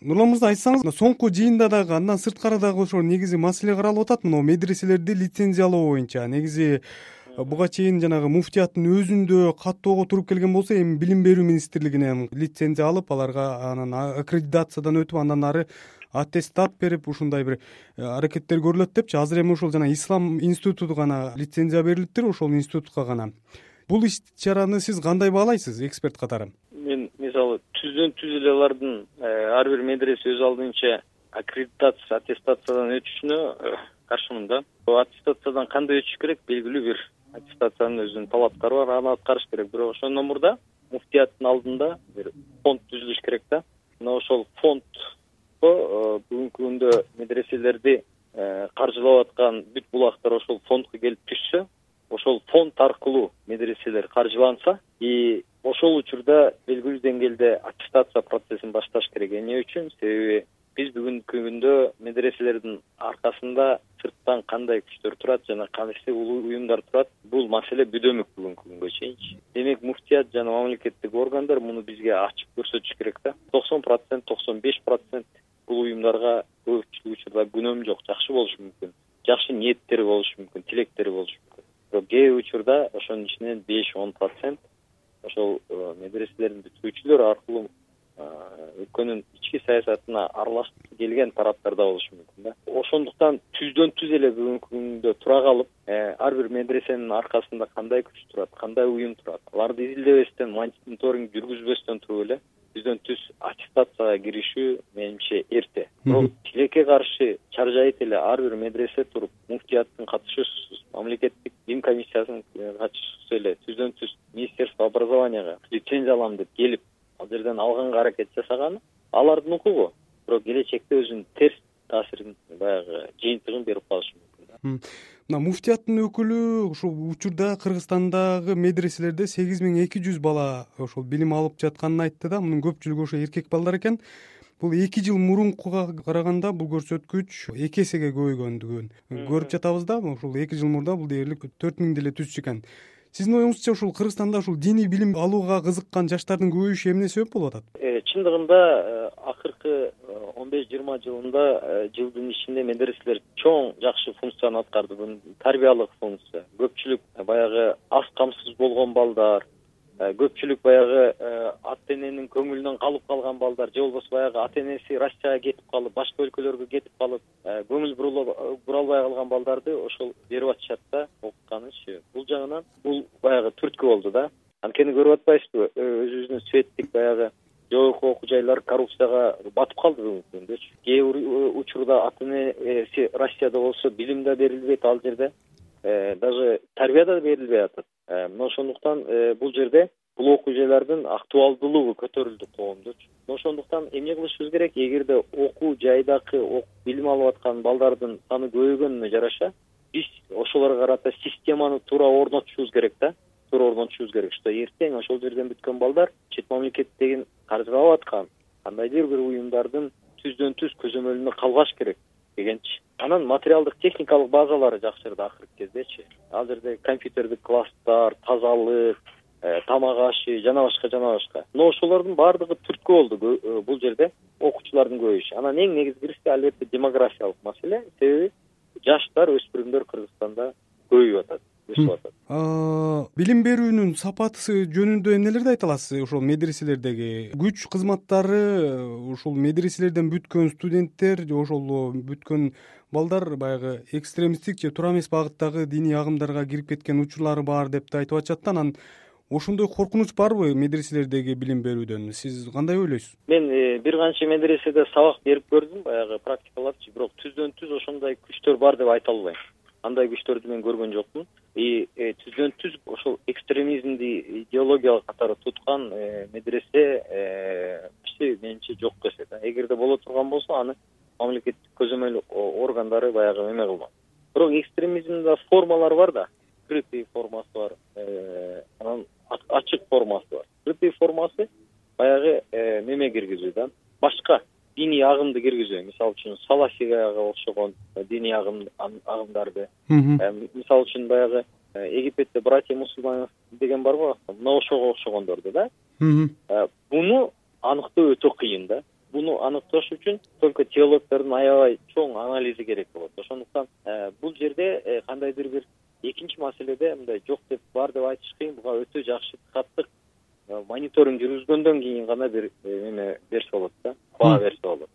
нурлан мырза айтсаңыз соңку жыйында дагы андан сырткары дагы ошо негизи маселе каралып атат. Мына медреселерди лицензиялоо боюнча негизи буга чейин жанагы муфтияттын өзүндө каттоого туруп келген болсо эми билим берүү министрлигинен лицензия алып аларга анан аккредитациядан өтүп андан ары аттестат берип ушундай бир э, аракеттер көрүлөт депчи. Азыр эми ошол жана ислам институту гана лицензия берилиптир ошол институтка гана. Бул иш чараны сиз кандай баалайсыз эксперт катары? Мен мисалы түздөн түз эле алардын э, ар бир медресе өз алдынча аккредитация аттестациядан өтүшүнө э, каршымын да аттестациядан кандай өтүш керек? Белгилүү бир аттестациянын өзүнүн талаптары бар аны аткарыш керек. Бирок ошондон мурда муфтияттын алдында бир фонд түзүлүш керек да. Мына ошол фонд Э, бүгүнкү күндө медреселерди каржылап аткан бүт булактар ошол фондко келип түшсө ошол фонд аркылуу медреселер каржыланса и ошол учурда белгилүү деңгээлде аттестация процессин башташ керек эмне үчүн. Себеби биз бүгүнкү күндө медреселердин аркасында сырттан кандай күчтөр турат жана кайсы уюмдар турат бул маселе бүдөмүк бүгүнкү күнгө чейинчи. Демек муфтият жана мамлекеттик органдар муну бизге ачык көрсөтүш керек да. Токсон процент токсон беш процент бул уюмдарга көпчүлүк учурда күнөөм жок жакшы болушу мүмкүн. Жакшы ниеттери болушу мүмкүн тилектери болушу мүмкүн. Бирок кээ учурда ошонун ичинен беш он процент бүтүрүүчүлөр аркылуу өлкөнүн ички саясатына аралашкысы келген тараптар да болушу мүмкүн да. Ошондуктан түздөн түз эле бүгүнкү күндө тура калып э, ар бир медресенин аркасында кандай күч турат кандай уюм турат аларды изилдебестен мониторинг жүргүзбөстөн туруп эле түздөн түз аттестацияга киришүү менимче эрте. Бирок тилекке каршы чаржайып эле ар бир медресе туруп муфтияттын катышуусуз мамлекеттик дин комиссиясынын катышуусуз эле түздөн түз министерство образованияга лицензия алам деп келип ал жерден алганга аракет жасаганы алардын укугу. Бирок келечекте өзүнүн терс таасирин баягы жыйынтыгын берип калышы мүмкүн мына муфтияттын өкүлү ушул учурда кыргызстандагы медреселерде сегиз миң эки жүз бала ошол билим алып жатканын айтты да. Мунун көпчүлүгү ошо эркек балдар экен. Бул эки жыл мурункуга караганда бул көрсөткүч эки эсеге көбөйгөндүгүн көрүп жатабыз да ушул эки жыл мурда бул дээрлик төрт миң деле түзчү экен сиздин оюңузча ушул кыргызстанда ушул диний билим алууга кызыккан жаштардын көбөйүшү эмне себеп болуп атат? Э, чындыгында э, акыркы э, он беш жыйырма жылында жылдын ичинде медреселер чоң жакшы функцияны аткарды тарбиялык функция көпчүлүк баягы аз камсыз болгон балдар көпчүлүк баягы ата эненин көңүлүнөн калып калган балдар же болбосо баягы ата энеси россияга кетип калып башка өлкөлөргө кетип калып көңүл бура албай калган балдарды ошол берип атышат да бул жагынан бул баягы түрткү болду да. Анткени көрүп атпайсызбы? Өзүбүздүн светтик баягы жогорку окуу жайлар коррупцияга батып калды бүгүнкү күндөчү кээ бир учурда ата энеси россияда болсо билим да берилбейт ал жерде. Даже тарбия да берилбей атат. Э, мына ошондуктан э, бул жерде бул окуу жайлардын актуалдуулугу көтөрүлдү коомдочу мына ошондуктан эмне кылышыбыз керек? Эгерде окуу жайдакы билим алып аткан балдардын саны көбөйгөнүнө жараша биз ошолорго карата системаны туура орнотушубуз керек да. Туура орнотушубуз керек что эртең ошол жерден бүткөн балдар чет мамлекеттен каржылап аткан кандайдыр бир уюмдардын түздөн түз көзөмөлүндө калбаш керек дегенчи. Анан материалдык техникалык базалары жакшырды акыркы кездечи ал жерде компьютердик класстар тазалык э, тамак ашы жана башка жана башка. Мына ошолордун баардыгы түрткү болду э, бул жерде окуучулардын көбөйүшү. Анан эң негизгиси албетте демографиялык маселе. Себеби жаштар өспүрүмдөр кыргызстанда көбөйүп атат өсүп атат. Билим берүүнүн сапаты жөнүндө эмнелерди айта аласыз? Ошол медреселердеги күч кызматтары ушул медреселерден бүткөн студенттер же ошол бүткөн балдар баягы экстремисттик же туура эмес багыттагы диний агымдарга кирип кеткен учурлары бар деп да айтып атышат да анан ошондой коркунуч барбы медреселердеги билим берүүдөн? Сиз кандай ойлойсуз? Мен э, бир канча медреседе сабак берип көрдүм баягы практикалапчы бирок түздөн түз ошондой күчтөр бар деп айта албайм. Андай күчтөрдү мен көргөн жокмун. И э, түздөн түз ошол экстремизмди идеология катары туткан э, медресе э, менимче жок десе да эгерде боло турган болсо аны мамлекеттик көзөмөл органдары баягы эме кылмак бирок экстремизмдин да формалары бар да. Скрытый формасы бар анан ачык формасы бар. Скрытый формасы баягы неме киргизүү да. Башка диний агымды киргизүү мисалы үчүн салафига окшогон э, диний агым агымдарды. Мисалы үчүн баягы э, египетте братья мусульманв деген барго мына ошого окшогондорду да. Э, буну аныктоо өтө кыйын да. Буну аныкташ үчүн только теологтордун аябай чоң анализи керек болот. Ошондуктан бул жерде кандайдыр бир экинчи маселеде мындай жок деп бар деп айтыш кыйын буга өтө жакшы каттык мониторинг жүргүзгөндөн кийин гана бир э, эме берсе болот да баа берсе болот.